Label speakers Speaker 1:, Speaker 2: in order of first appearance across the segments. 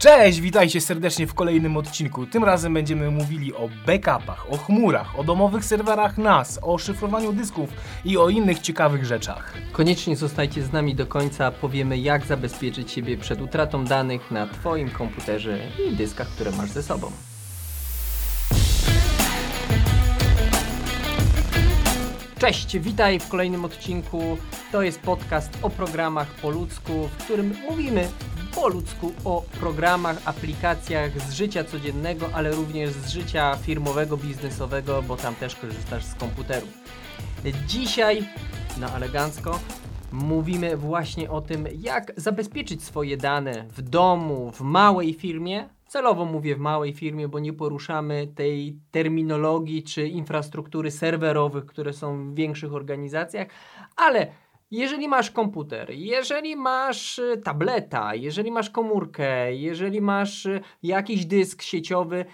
Speaker 1: Cześć, witajcie serdecznie w kolejnym odcinku. Tym razem będziemy mówili o backupach, o chmurach, o domowych serwerach NAS, o szyfrowaniu dysków i o innych ciekawych rzeczach.
Speaker 2: Koniecznie zostajcie z nami do końca, powiemy jak zabezpieczyć siebie przed utratą danych na Twoim komputerze i dyskach, które masz ze sobą. Cześć, witaj w kolejnym odcinku. To jest podcast o programach po ludzku, w którym mówimy po ludzku o programach, aplikacjach z życia codziennego, ale również z życia firmowego, biznesowego, bo tam też korzystasz z komputerów. Dzisiaj na elegancko mówimy właśnie o tym, jak zabezpieczyć swoje dane w domu, w małej firmie. Celowo mówię w małej firmie, bo nie poruszamy tej terminologii czy infrastruktury serwerowych, które są w większych organizacjach, ale jeżeli masz komputer, jeżeli masz y, tableta, jeżeli masz komórkę, jeżeli masz y, jakiś dysk sieciowy,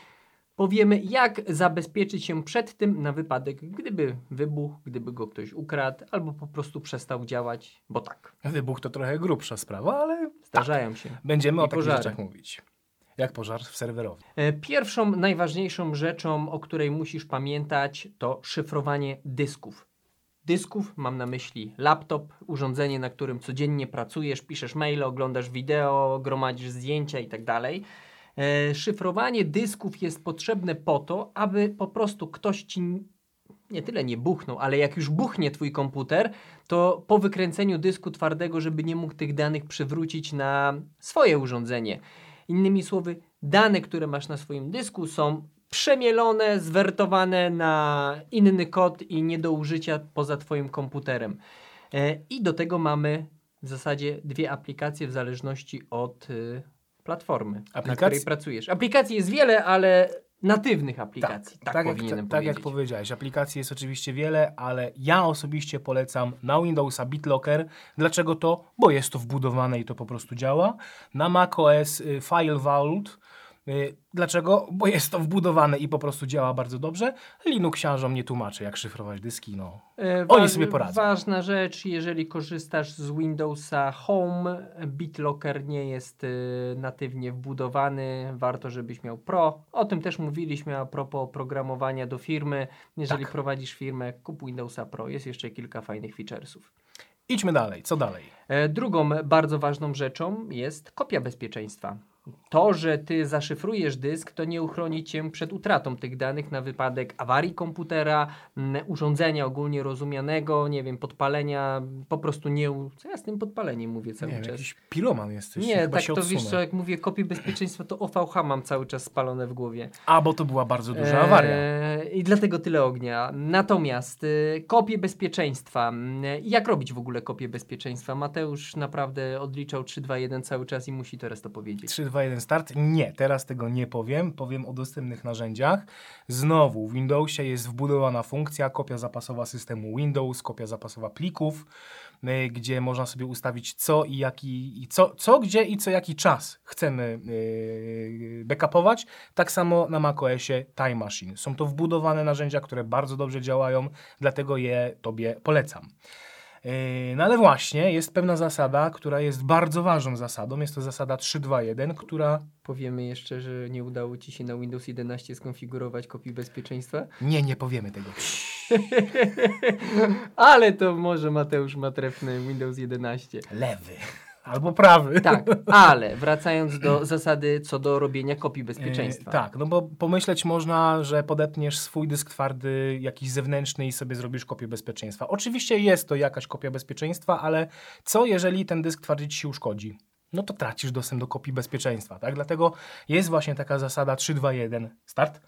Speaker 2: powiemy, jak zabezpieczyć się przed tym na wypadek, gdyby wybuchł, gdyby go ktoś ukradł, albo po prostu przestał działać, bo tak.
Speaker 1: Wybuch to trochę grubsza sprawa, ale
Speaker 2: Zdarzają się.
Speaker 1: będziemy
Speaker 2: I
Speaker 1: o takich
Speaker 2: pożary.
Speaker 1: rzeczach mówić. Jak pożar w serwerowni.
Speaker 2: E, Pierwszą, najważniejszą rzeczą, o której musisz pamiętać, to szyfrowanie dysków. Dysków mam na myśli laptop, urządzenie, na którym codziennie pracujesz, piszesz maile, oglądasz wideo, gromadzisz zdjęcia itd. E, Szyfrowanie dysków jest potrzebne po to, aby po prostu ktoś ci nie tyle nie buchnął, ale jak już buchnie twój komputer, to po wykręceniu dysku twardego, żeby nie mógł tych danych przywrócić na swoje urządzenie. Innymi słowy, dane, które masz na swoim dysku są przemielone, zwertowane na inny kod i nie do użycia poza twoim komputerem. E, I do tego mamy w zasadzie dwie aplikacje w zależności od y, platformy, na
Speaker 1: Aplikacji-
Speaker 2: której pracujesz. Aplikacji jest wiele, ale natywnych aplikacji. Tak,
Speaker 1: tak, jak,
Speaker 2: powinienem
Speaker 1: tak jak powiedziałeś, aplikacji jest oczywiście wiele, ale ja osobiście polecam na Windowsa BitLocker. Dlaczego to? Bo jest to wbudowane i to po prostu działa. Na macOS y, File Vault. Y, Dlaczego? Bo jest to wbudowane i po prostu działa bardzo dobrze. Linuxiarzom nie tłumaczę, jak szyfrować dyski. No.
Speaker 2: E,
Speaker 1: Oni sobie poradzą.
Speaker 2: Ważna rzecz, jeżeli korzystasz z Windowsa Home, BitLocker nie jest y, natywnie wbudowany. Warto, żebyś miał Pro. O tym też mówiliśmy a propos oprogramowania do firmy. Jeżeli
Speaker 1: Tak.
Speaker 2: prowadzisz firmę, kup Windowsa Pro. Jest jeszcze kilka fajnych featuresów.
Speaker 1: Idźmy dalej. Co dalej?
Speaker 2: E, Drugą bardzo ważną rzeczą jest kopia bezpieczeństwa. To, że ty zaszyfrujesz dysk, to nie uchroni cię przed utratą tych danych na wypadek awarii komputera, urządzenia ogólnie rozumianego, nie wiem, podpalenia, po prostu nie. Co ja z tym podpaleniem mówię cały
Speaker 1: Nie
Speaker 2: czas?
Speaker 1: jakiś piroman jesteś.
Speaker 2: Nie, tak to wiesz
Speaker 1: odsunę.
Speaker 2: co, jak mówię kopię bezpieczeństwa, to OVH mam cały czas spalone w głowie.
Speaker 1: A, bo to była bardzo duża awaria.
Speaker 2: Eee, I dlatego tyle ognia. Natomiast y, kopie bezpieczeństwa. Jak robić w ogóle kopię bezpieczeństwa? Mateusz naprawdę odliczał 3, 2, 1 cały czas i musi teraz to powiedzieć.
Speaker 1: 3, 2, 1 start. Nie, teraz tego nie powiem. Powiem o dostępnych narzędziach. Znowu w Windowsie jest wbudowana funkcja kopia zapasowa systemu Windows, kopia zapasowa plików, y, gdzie można sobie ustawić co i jaki, i co, co, gdzie i co jaki czas chcemy yy, backupować. Tak samo na macOSie Time Machine. Są to wbudowane narzędzia, które bardzo dobrze działają, dlatego je Tobie polecam. Yy, No ale właśnie, jest pewna zasada, która jest bardzo ważną zasadą. Jest to zasada 3.2.1, która...
Speaker 2: Powiemy jeszcze, że nie udało Ci się na Windows 11 skonfigurować kopii bezpieczeństwa.
Speaker 1: Nie, nie powiemy tego.
Speaker 2: Ale to może Mateusz ma trefny Windows 11.
Speaker 1: Lewy. Albo prawy.
Speaker 2: Tak, ale wracając do zasady co do robienia kopii bezpieczeństwa.
Speaker 1: Yy, tak, no bo pomyśleć można, że podepniesz swój dysk twardy, jakiś zewnętrzny i sobie zrobisz kopię bezpieczeństwa. Oczywiście jest to jakaś kopia bezpieczeństwa, ale co jeżeli ten dysk twardy ci się uszkodzi? No to tracisz dostęp do kopii bezpieczeństwa, tak? Dlatego jest właśnie taka zasada 321 start,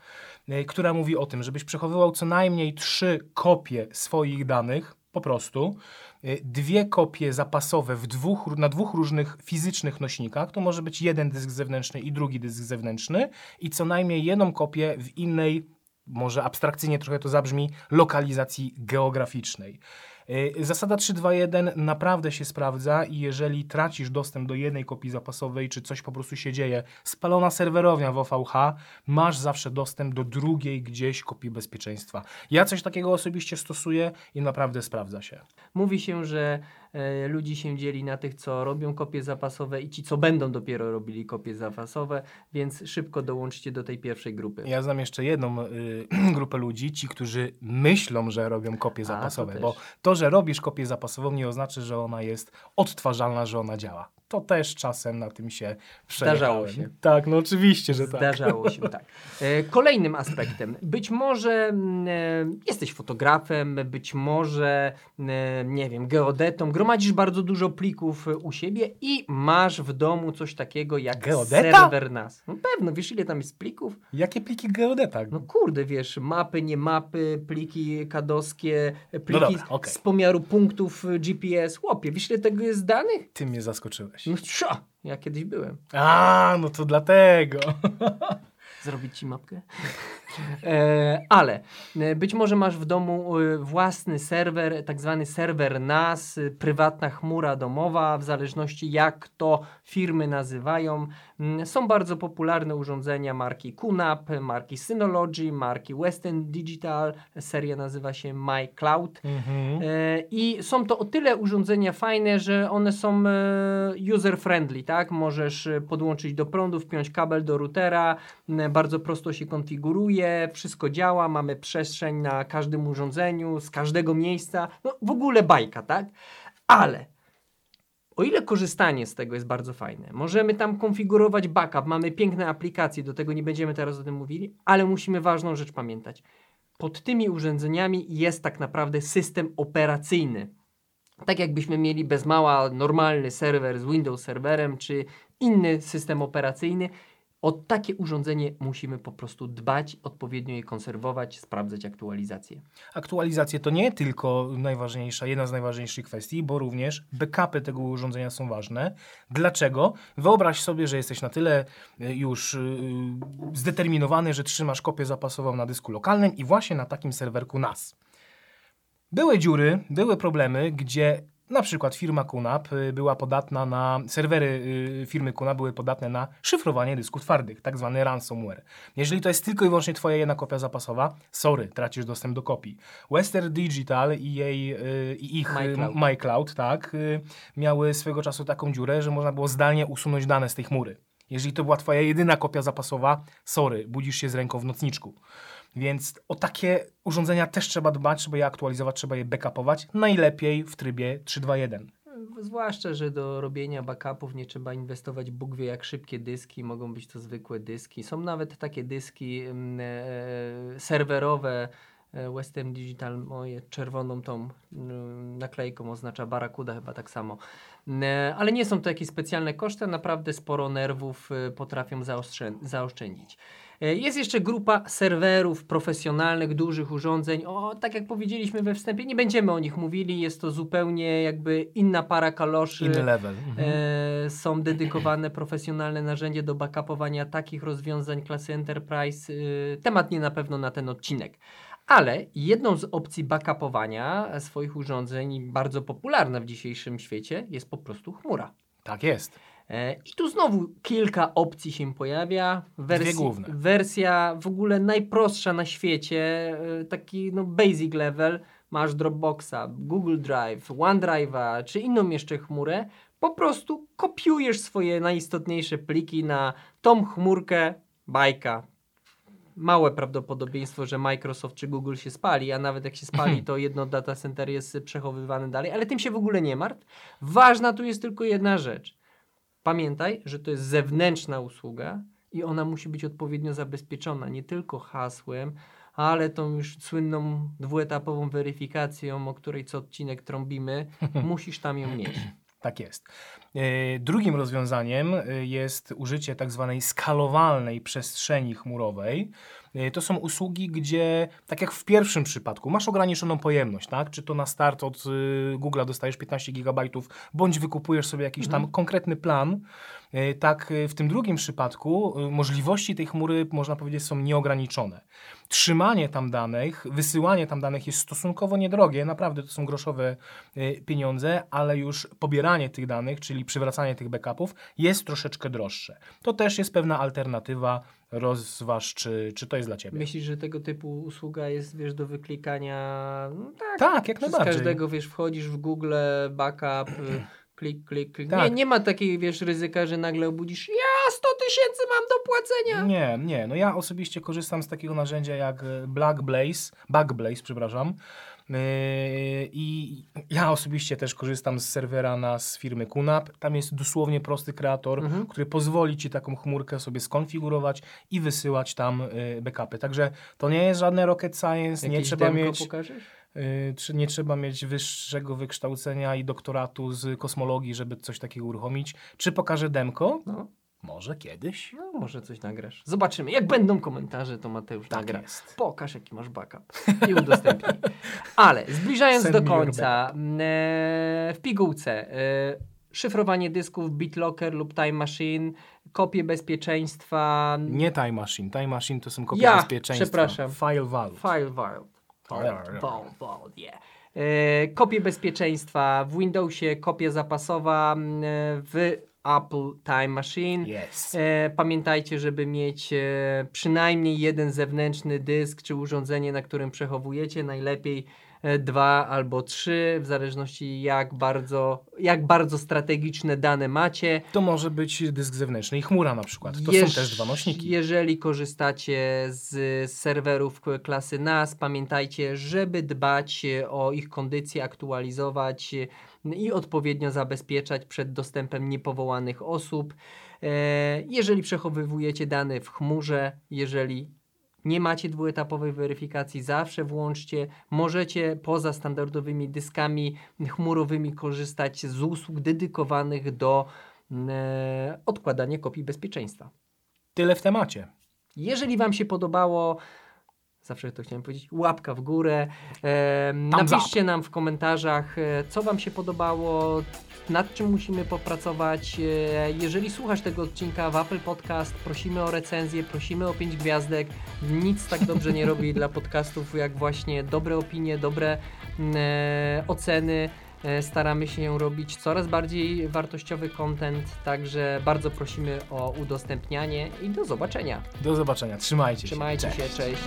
Speaker 1: yy, która mówi o tym, żebyś przechowywał co najmniej trzy kopie swoich danych, po prostu, y, dwie kopie zapasowe w dwóch, na dwóch różnych fizycznych nośnikach. To może być jeden dysk zewnętrzny i drugi dysk zewnętrzny i co najmniej jedną kopię w innej, może abstrakcyjnie trochę to zabrzmi, lokalizacji geograficznej. Y, Zasada 3.2.1 naprawdę się sprawdza i jeżeli tracisz dostęp do jednej kopii zapasowej, czy coś po prostu się dzieje, spalona serwerownia w OVH, masz zawsze dostęp do drugiej gdzieś kopii bezpieczeństwa. Ja coś takiego osobiście stosuję i naprawdę sprawdza się.
Speaker 2: Mówi się, że ludzi się dzieli na tych, co robią kopie zapasowe i ci, co będą dopiero robili kopie zapasowe, więc szybko dołączcie do tej pierwszej grupy.
Speaker 1: Ja znam jeszcze jedną y, grupę ludzi, ci, którzy myślą, że robią kopie
Speaker 2: to
Speaker 1: zapasowe,
Speaker 2: też.
Speaker 1: bo to, że robisz kopię zapasową nie oznacza, że ona jest odtwarzalna, że ona działa. To też czasem na tym się
Speaker 2: Zdarzało
Speaker 1: przejechałem.
Speaker 2: się.
Speaker 1: Tak, no oczywiście, że tak.
Speaker 2: Zdarzało się, tak. E, Kolejnym aspektem, być może mm, e, jesteś fotografem, być może, e, nie wiem, geodetą, gromadzisz bardzo dużo plików u siebie i masz w domu coś takiego jak
Speaker 1: Geodeta?
Speaker 2: serwer NAS. No pewno, wiesz ile tam jest plików?
Speaker 1: Jakie pliki geodeta?
Speaker 2: No kurde, wiesz, mapy, nie mapy, pliki kadowskie, pliki
Speaker 1: No dobra, okej.
Speaker 2: z pomiaru punktów GPS. Chłopie, wiesz ile tego jest danych?
Speaker 1: Ty mnie zaskoczyłeś.
Speaker 2: No sza, ja kiedyś byłem.
Speaker 1: A, no to dlatego.
Speaker 2: Zrobić ci mapkę? E, ale e, być może masz w domu e, własny serwer, tak zwany serwer NAS, e, prywatna chmura domowa, w zależności jak to firmy nazywają. Mm, Są bardzo popularne urządzenia marki QNAP, marki Synology, marki Western Digital, seria nazywa się MyCloud.
Speaker 1: Mhm.
Speaker 2: E, I są to o tyle urządzenia fajne, że one są user-friendly, tak? Możesz podłączyć do prądu, wpiąć kabel do routera, bardzo prosto się konfiguruje, wszystko działa, mamy przestrzeń na każdym urządzeniu, z każdego miejsca, no w ogóle bajka, tak? Ale o ile korzystanie z tego jest bardzo fajne, możemy tam konfigurować backup, mamy piękne aplikacje, do tego nie będziemy teraz o tym mówili, ale musimy ważną rzecz pamiętać. Pod tymi urządzeniami jest tak naprawdę system operacyjny. Tak jakbyśmy mieli bez mała normalny serwer z Windows serwerem czy inny system operacyjny, o takie urządzenie musimy po prostu dbać, odpowiednio je konserwować, sprawdzać aktualizacje.
Speaker 1: Aktualizacje to nie tylko najważniejsza, jedna z najważniejszych kwestii, bo również backupy tego urządzenia są ważne. Dlaczego? Wyobraź sobie, że jesteś na tyle y, już y, zdeterminowany, że trzymasz kopię zapasową na dysku lokalnym i właśnie na takim serwerku NAS. Były dziury, były problemy, gdzie na przykład firma QNAP y, była podatna na, serwery y, firmy QNAP były podatne na szyfrowanie dysków twardych, tak zwany ransomware. Jeżeli to jest tylko i wyłącznie twoja jedna kopia zapasowa, sorry, tracisz dostęp do kopii. Western Digital i jej, y, i ich
Speaker 2: MyCloud.
Speaker 1: MyCloud, tak, miały swego czasu taką dziurę, że można było zdalnie usunąć dane z tej chmury. Jeżeli to była twoja jedyna kopia zapasowa, sorry, budzisz się z ręką w nocniczku. Więc o takie urządzenia też trzeba dbać, trzeba je aktualizować, trzeba je backupować, najlepiej w trybie 3.2.1.
Speaker 2: Zwłaszcza, że do robienia backupów nie trzeba inwestować Bóg wie jak szybkie dyski, mogą być to zwykłe dyski. Są nawet takie dyski mm, e, serwerowe. e, Western Digital moje czerwoną tą mm, naklejką oznacza Barracuda chyba tak samo. E, Ale nie są to jakieś specjalne koszty, naprawdę sporo nerwów e, potrafią zaoszczę- zaoszczędzić. E, Jest jeszcze grupa serwerów profesjonalnych, dużych urządzeń. O, tak jak powiedzieliśmy we wstępie, nie będziemy o nich mówili. Jest to zupełnie jakby inna para kaloszy.
Speaker 1: Inny level. Mhm.
Speaker 2: E, są dedykowane profesjonalne narzędzia do backupowania takich rozwiązań klasy Enterprise. E, temat nie na pewno na ten odcinek. Ale jedną z opcji backupowania swoich urządzeń, bardzo popularna w dzisiejszym świecie, jest po prostu chmura.
Speaker 1: Tak jest.
Speaker 2: E, I tu znowu kilka opcji się pojawia.
Speaker 1: Główne.
Speaker 2: Wersja w ogóle najprostsza na świecie, e, taki no basic level. Masz Dropboxa, Google Drive, OneDrive'a czy inną jeszcze chmurę. Po prostu kopiujesz swoje najistotniejsze pliki na tą chmurkę, bajka. Małe prawdopodobieństwo, że Microsoft czy Google się spali, a nawet jak się spali, to jedno data center jest przechowywane dalej, ale tym się w ogóle nie martw. Ważna tu jest tylko jedna rzecz. Pamiętaj, że to jest zewnętrzna usługa i ona musi być odpowiednio zabezpieczona nie tylko hasłem, ale tą już słynną dwuetapową weryfikacją, o której co odcinek trąbimy, musisz tam ją mieć.
Speaker 1: Tak jest. E, Drugim rozwiązaniem e, jest użycie tak zwanej skalowalnej przestrzeni chmurowej. E, To są usługi, gdzie, tak jak w pierwszym przypadku, masz ograniczoną pojemność, tak? Czy to na start od y, Google'a dostajesz 15 GB, bądź wykupujesz sobie jakiś tam konkretny plan, tak y, w tym drugim przypadku y, możliwości tej chmury, można powiedzieć, są nieograniczone. Trzymanie tam danych, wysyłanie tam danych jest stosunkowo niedrogie, naprawdę to są groszowe pieniądze, ale już pobieranie tych danych, czyli przywracanie tych backupów jest troszeczkę droższe. To też jest pewna alternatywa, rozważ, czy, czy to jest dla Ciebie.
Speaker 2: Myślisz, że tego typu usługa jest, wiesz, do wyklikania? No tak,
Speaker 1: Tak, jak najbardziej.
Speaker 2: każdego, wiesz, wchodzisz w Google, backup, y, klik, klik, klik. Nie,
Speaker 1: Tak.
Speaker 2: nie ma takiej, wiesz, ryzyka, że nagle obudzisz, ja 100 tysięcy mam do płacenia.
Speaker 1: Nie, nie. No ja osobiście korzystam z takiego narzędzia jak e, Black Blaze, Backblaze, przepraszam. Yy, I ja osobiście też korzystam z serwera na z firmy QNAP. Tam jest dosłownie prosty kreator,
Speaker 2: Mhm.
Speaker 1: który pozwoli ci taką chmurkę sobie skonfigurować i wysyłać tam y, backupy. Także to nie jest żadne rocket science, nie
Speaker 2: Jakieś
Speaker 1: trzeba
Speaker 2: demko
Speaker 1: mieć
Speaker 2: pokażesz?
Speaker 1: Czy nie trzeba mieć wyższego wykształcenia i doktoratu z kosmologii, żeby coś takiego uruchomić. Czy pokażę demko?
Speaker 2: No,
Speaker 1: Może kiedyś.
Speaker 2: no, może coś nagrasz. Zobaczymy. Jak będą komentarze, to Mateusz
Speaker 1: Tak
Speaker 2: nagra.
Speaker 1: jest.
Speaker 2: Pokaż, jaki masz backup i udostępnij. Ale zbliżając
Speaker 1: Send
Speaker 2: do końca, e, w pigułce e, szyfrowanie dysków BitLocker lub Time Machine, kopie bezpieczeństwa,
Speaker 1: Nie Time Machine. Time Machine to są kopie
Speaker 2: Ja,
Speaker 1: bezpieczeństwa.
Speaker 2: przepraszam.
Speaker 1: File Vault.
Speaker 2: File Vault. Vault.
Speaker 1: Vault,
Speaker 2: yeah. E, kopie bezpieczeństwa w Windowsie, kopia zapasowa w Apple Time Machine.
Speaker 1: Yes.
Speaker 2: E, pamiętajcie, żeby mieć e, przynajmniej jeden zewnętrzny dysk czy urządzenie, na którym przechowujecie. Najlepiej dwa albo trzy, w zależności jak bardzo, jak bardzo strategiczne dane macie.
Speaker 1: To może być dysk zewnętrzny i chmura na przykład. To
Speaker 2: Jeż-
Speaker 1: są też dwa nośniki.
Speaker 2: Jeżeli korzystacie z serwerów klasy NAS, pamiętajcie, żeby dbać e, o ich kondycję, aktualizować e, i odpowiednio zabezpieczać przed dostępem niepowołanych osób. E, Jeżeli przechowywujecie dane w chmurze, jeżeli nie macie dwuetapowej weryfikacji, zawsze włączcie. Możecie poza standardowymi dyskami chmurowymi korzystać z usług dedykowanych do e, odkładania kopii bezpieczeństwa.
Speaker 1: Tyle w temacie.
Speaker 2: Jeżeli Wam się podobało, zawsze to chciałem powiedzieć, łapka w górę. E, napiszcie nam w komentarzach, e, co Wam się podobało, nad czym musimy popracować. E, jeżeli słuchasz tego odcinka w Apple Podcast, prosimy o recenzję, prosimy o 5 gwiazdek. Nic tak dobrze nie robi dla podcastów, jak właśnie dobre opinie, dobre e, oceny. E, Staramy się robić coraz bardziej wartościowy content, także bardzo prosimy o udostępnianie i do zobaczenia.
Speaker 1: Do zobaczenia. Trzymajcie się.
Speaker 2: Trzymajcie się, cześć.